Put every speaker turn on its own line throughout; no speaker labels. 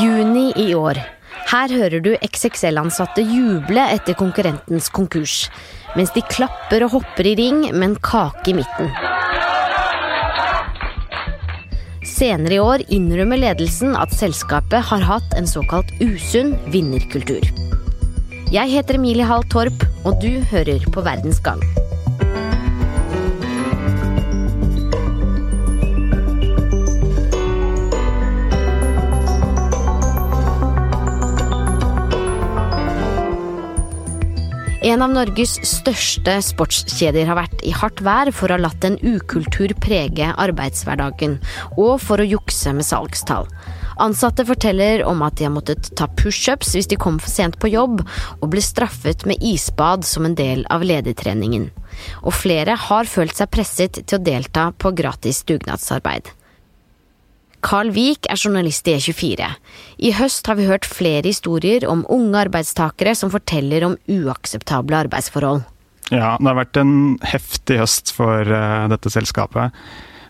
Juni i år. Her hører du XXL-ansatte juble etter konkurrentens konkurs, mens de klapper og hopper i ring med en kake i midten. Senere i år innrømmer ledelsen at selskapet har hatt en såkalt usunn vinnerkultur. Jeg heter Emilie Hall Torp, og du hører på Verdens Gang. En av Norges største sportskjeder har vært i hardt vær for å ha latt en ukultur prege arbeidshverdagen, og for å jukse med salgstall. Ansatte forteller om at de har måttet ta pushups hvis de kom for sent på jobb, og ble straffet med isbad som en del av ledertreningen. Og flere har følt seg presset til å delta på gratis dugnadsarbeid. Carl Wiik er journalist i E24. I høst har vi hørt flere historier om unge arbeidstakere som forteller om uakseptable arbeidsforhold.
Ja, det har vært en heftig høst for uh, dette selskapet.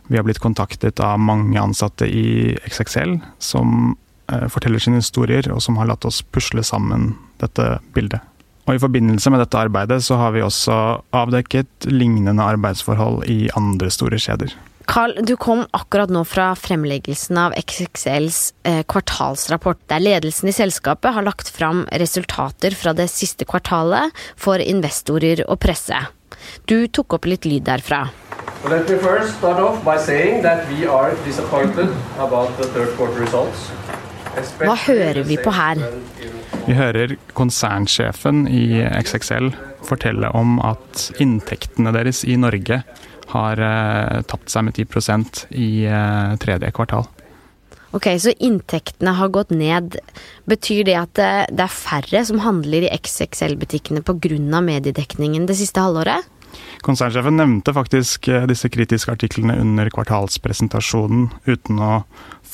Vi har blitt kontaktet av mange ansatte i XXL som uh, forteller sine historier, og som har latt oss pusle sammen dette bildet. Og I forbindelse med dette arbeidet så har vi også avdekket lignende arbeidsforhold i andre store kjeder.
Carl, du kom akkurat nå fra fremleggelsen av XXLs eh, kvartalsrapport, der ledelsen i selskapet har lagt fram resultater fra det siste kvartalet for investorer og presse. Du tok opp litt lyd derfra.
let me first start off by saying that we are disappointed about the third quarter results.
Hva hører vi på her?
Vi hører konsernsjefen i XXL fortelle om at inntektene deres i Norge har uh, tapt seg med 10% i uh, tredje kvartal.
Ok, Så inntektene har gått ned. Betyr det at det, det er færre som handler i XXL-butikkene pga. mediedekningen det siste halvåret?
Konsernsjefen nevnte faktisk eh, disse kritiske artiklene under kvartalspresentasjonen, uten å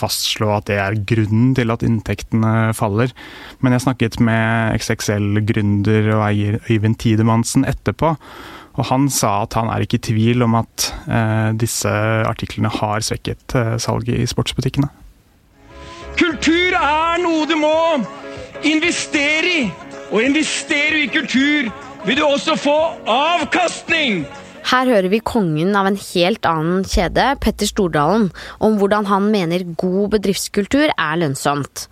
fastslå at det er grunnen til at inntektene faller. Men jeg snakket med XXL-gründer og eier Øyvind Tidemannsen etterpå, og han sa at han er ikke i tvil om at eh, disse artiklene har svekket eh, salget i sportsbutikkene.
Kultur er noe du må investere i. Og investerer du i kultur, vil du også få avkastning.
Her hører vi kongen av en helt annen kjede, Petter Stordalen, om hvordan han mener god bedriftskultur er lønnsomt.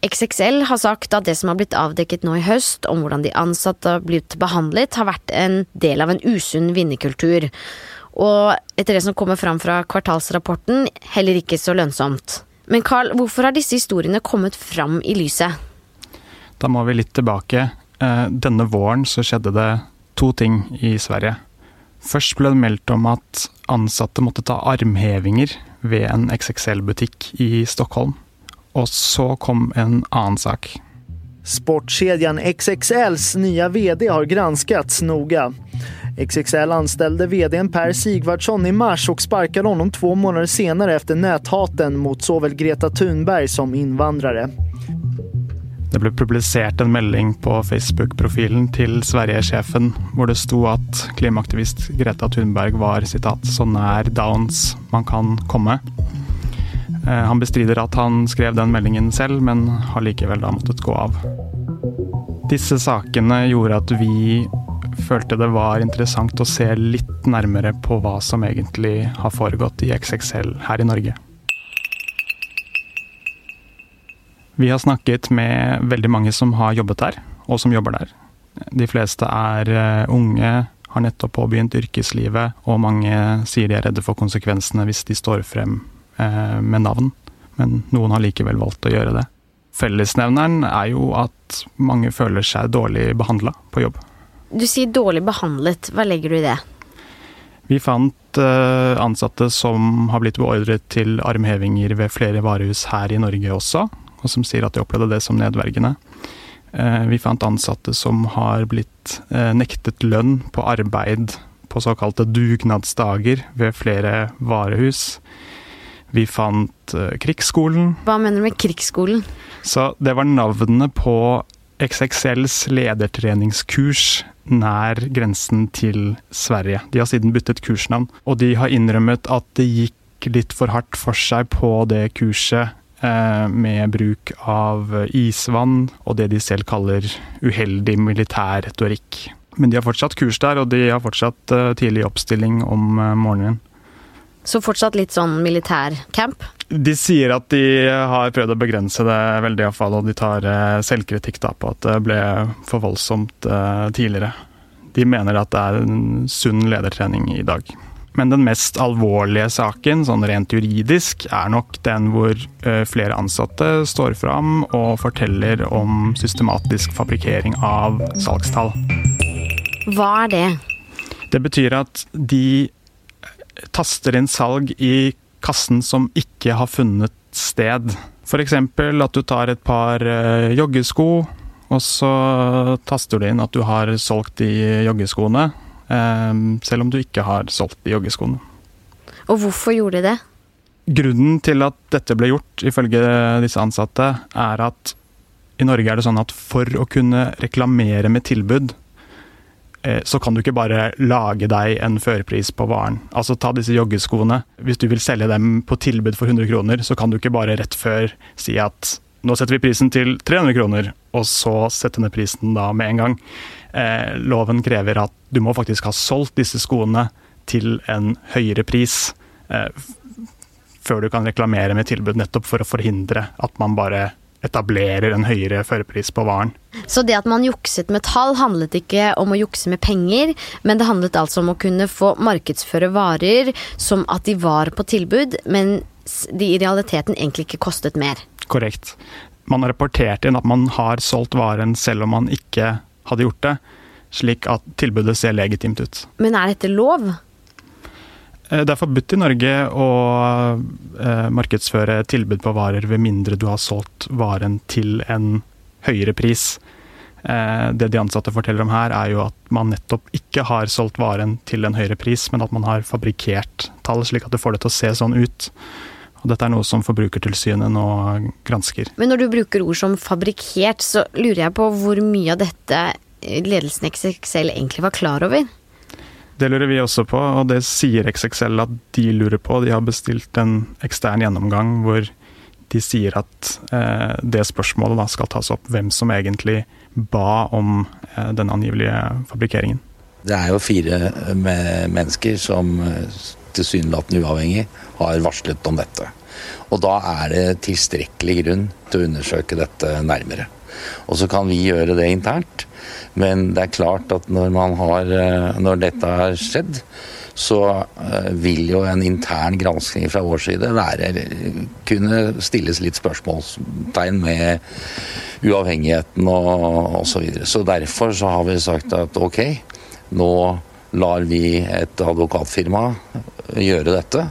XXL har sagt at det som har blitt avdekket nå i høst, om hvordan de ansatte har blitt behandlet, har vært en del av en usunn vinnerkultur. Og etter det som kommer fram fra kvartalsrapporten, heller ikke så lønnsomt. Men Carl, hvorfor har disse historiene kommet fram i lyset?
Da må vi litt tilbake. Eh, denne våren så skjedde det to ting i Sverige. Først ble det meldt om at ansatte måtte ta armhevinger ved en XXL-butikk i Stockholm. Og så kom en annen sak.
Sportkedjan XXLs nye vd har granskats noga. XXL anställde vdn Per Sigvardsson i mars och sparkade honom två månader senere efter näthaten mot såväl Greta Thunberg som invandrare.
Det ble publisert en melding på Facebook-profilen til Sverige-sjefen hvor det sto at klimaaktivist Greta Thunberg var citat, 'så nær downs man kan komme'. Eh, han bestrider at han skrev den meldingen selv, men har likevel da måttet gå av. Disse sakene gjorde at vi følte det var interessant å se litt nærmere på hva som egentlig har foregått i XXL her i Norge. Vi har snakket med veldig mange som har jobbet der, og som jobber der. De fleste er eh, unge, har nettopp påbegynt yrkeslivet, og mange sier de er redde for konsekvensene hvis de står frem med navn, men noen har likevel valgt å gjøre det. Fellesnevneren er jo at mange føler seg dårlig behandla på jobb.
Du sier dårlig behandlet, hva legger du i det?
Vi fant eh, ansatte som har blitt beordret til armhevinger ved flere varehus her i Norge også, og som sier at de opplevde det som nedverdigende. Eh, vi fant ansatte som har blitt nektet lønn på arbeid på såkalte dugnadsdager ved flere varehus. Vi fant uh, Krigsskolen.
Hva mener du med Krigsskolen?
Så det var navnene på XXLs ledertreningskurs nær grensen til Sverige. De har siden byttet kursnavn, og de har innrømmet at det gikk litt for hardt for seg på det kurset eh, med bruk av isvann og det de selv kaller uheldig militær retorikk. Men de har fortsatt kurs der, og de har fortsatt eh, tidlig oppstilling om eh, morgenen.
Så fortsatt litt sånn militærcamp?
De sier at de har prøvd å begrense det veldig, iallfall, og de tar selvkritikk da på at det ble for voldsomt tidligere. De mener at det er en sunn ledertrening i dag. Men den mest alvorlige saken, sånn rent juridisk, er nok den hvor eh, flere ansatte står fram og forteller om systematisk fabrikkering av salgstall.
Hva er det?
Det betyr at de taster inn salg i kassen som ikke har funnet sted. F.eks. at du tar et par eh, joggesko, og så taster du inn at du har solgt de joggeskoene Ehm, selv om du ikke har solgt de joggeskoene.
Og hvorfor gjorde de det?
Grunnen til at dette ble gjort, ifølge disse ansatte, er at i Norge er det sånn at for å kunne reklamere med tilbud, eh, så kan du ikke bare lage deg en førpris på varen. Altså ta disse joggeskoene. Hvis du vil selge dem på tilbud for 100 kroner, så kan du ikke bare rett før si at nå setter vi prisen til 300 kroner, og så sette ned prisen da med en gang. Eh, loven krever at du må faktisk ha solgt disse skoene til en høyere pris eh, før du kan reklamere med tilbud, nettopp for å forhindre at man bare etablerer en høyere førerpris på varen.
Så det at man jukset med tall, handlet ikke om å jukse med penger, men det handlet altså om å kunne få markedsføre varer som at de var på tilbud, men de i realiteten egentlig ikke kostet mer.
Korrekt. Man har rapportert inn at man har solgt varen selv om man ikke hadde gjort det, slik at tilbudet ser legitimt ut.
Men er dette lov?
Eh, det er forbudt i Norge å eh, markedsføre tilbud på varer ved mindre du har solgt varen til en høyere pris. Eh, det de ansatte forteller om her, er jo at man nettopp ikke har solgt varen til en høyere pris, men at man har fabrikkert tall, slik at det får det til å se sånn ut. Og dette er noe som Forbrukertilsynet nå gransker.
Men når du bruker ord som fabrikkert, så lurer jeg på hvor mye av dette ledelsen i XXL egentlig var klar over?
Det lurer vi også på, og det sier XXL at de lurer på. De har bestilt en ekstern gjennomgang hvor de sier at eh, det spørsmålet da skal tas opp hvem som egentlig ba om eh, den angivelige fabrikkeringen.
Det er jo fire eh, mennesker som eh, tilsynelatende uavhengig har varslet om dette. Og da er det tilstrekkelig grunn til å undersøke dette nærmere. Og så kan vi gjøre det internt, men det er klart at når, har, eh, når dette har skjedd, så eh, vil jo en intern gransking fra vår side være, kunne stilles litt spørsmålstegn med uavhengigheten og osv. Så, videre. så derfor så har vi sagt at ok, nå lar vi et advokatfirma gjøre dette.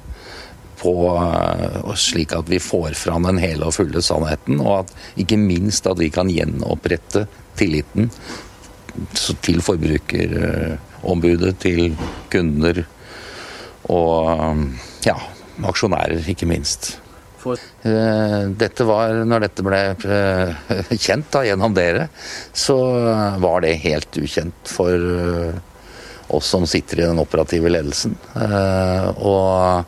På, eh, slik at vi får fram den hele og fulle sannheten, og at ikke minst at vi kan gjenopprette tilliten til forbrukerombudet, til kunder og ja, aksjonærer, ikke minst. For... dette var, når dette ble eh, kjent da, gjennom dere, så var det helt ukjent for oss som sitter i den operative ledelsen. Eh, og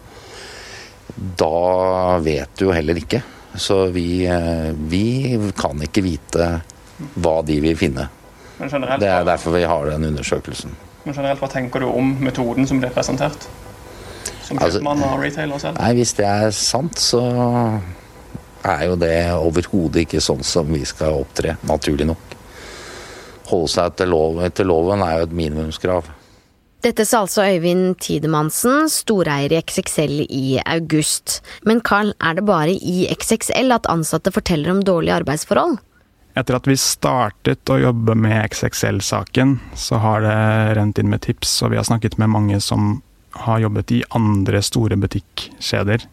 da vet du jo heller ikke. Så vi, eh, vi kan ikke vite hva de vil finne. Det er derfor vi har den undersøkelsen.
Men generelt, Hva tenker du om metoden som blir presentert? Som altså, og retailer selv?
Nei, Hvis det er sant, så er jo det overhodet ikke sånn som vi skal opptre, naturlig nok. Holde seg etter, lov, etter loven er jo et minimumskrav.
Dette sa altså Øyvind Tidemannsen, storeier i XXL i august. Men Carl, er det bare i XXL at ansatte forteller om dårlige arbeidsforhold?
Etter at vi startet å jobbe med XXL-saken, så har det rent inn med tips, og vi har snakket med mange som har jobbet i andre store butikkjeder.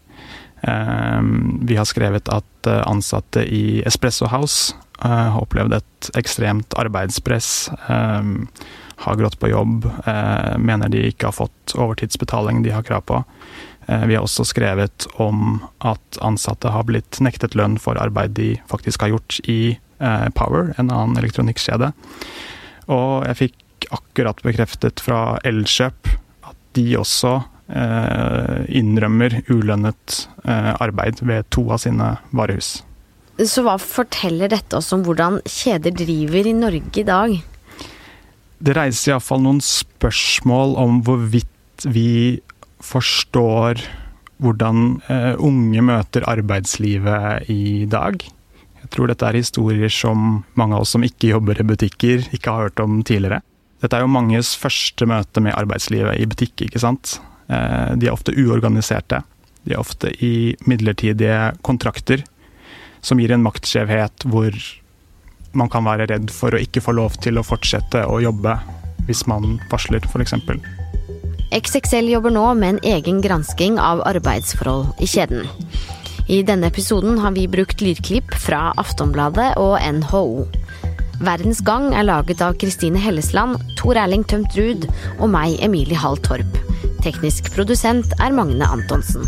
Ehm, vi har skrevet at eh, ansatte i Espresso House har opplevd et ekstremt arbeidspress ehm, har grått på jobb, eh, mener de ikke har fått overtidsbetaling de har krav på. Eh, vi har også skrevet om at ansatte har blitt nektet lønn for arbeid de faktisk har gjort i eh, Power, en annen elektronikkskjede. Og jeg fikk akkurat bekreftet fra Elkjøp at de også eh, innrømmer ulønnet eh, arbeid ved to av sine varehus.
Så hva forteller dette oss om hvordan kjeder driver i Norge i dag?
Det reiser iallfall noen spørsmål om hvorvidt vi forstår hvordan eh, unge møter arbeidslivet i dag. Jeg tror dette er historier som mange av oss som ikke jobber i butikker, ikke har hørt om tidligere. Dette er jo manges første møte med arbeidslivet i butikk, ikke sant. Eh, de er ofte uorganiserte. De er ofte i midlertidige kontrakter som gir en maktskjevhet hvor man kan være redd for å ikke få lov til å fortsette å jobbe hvis man varsler, f.eks.
XXL jobber nå med en egen gransking av arbeidsforhold i kjeden. I denne episoden har vi brukt lydklipp fra Aftonbladet og NHO. Verdens Gang er laget av Kristine Hellesland, Tor Erling Tømt Ruud og meg, Emilie Hall Torp. Teknisk produsent er Magne Antonsen.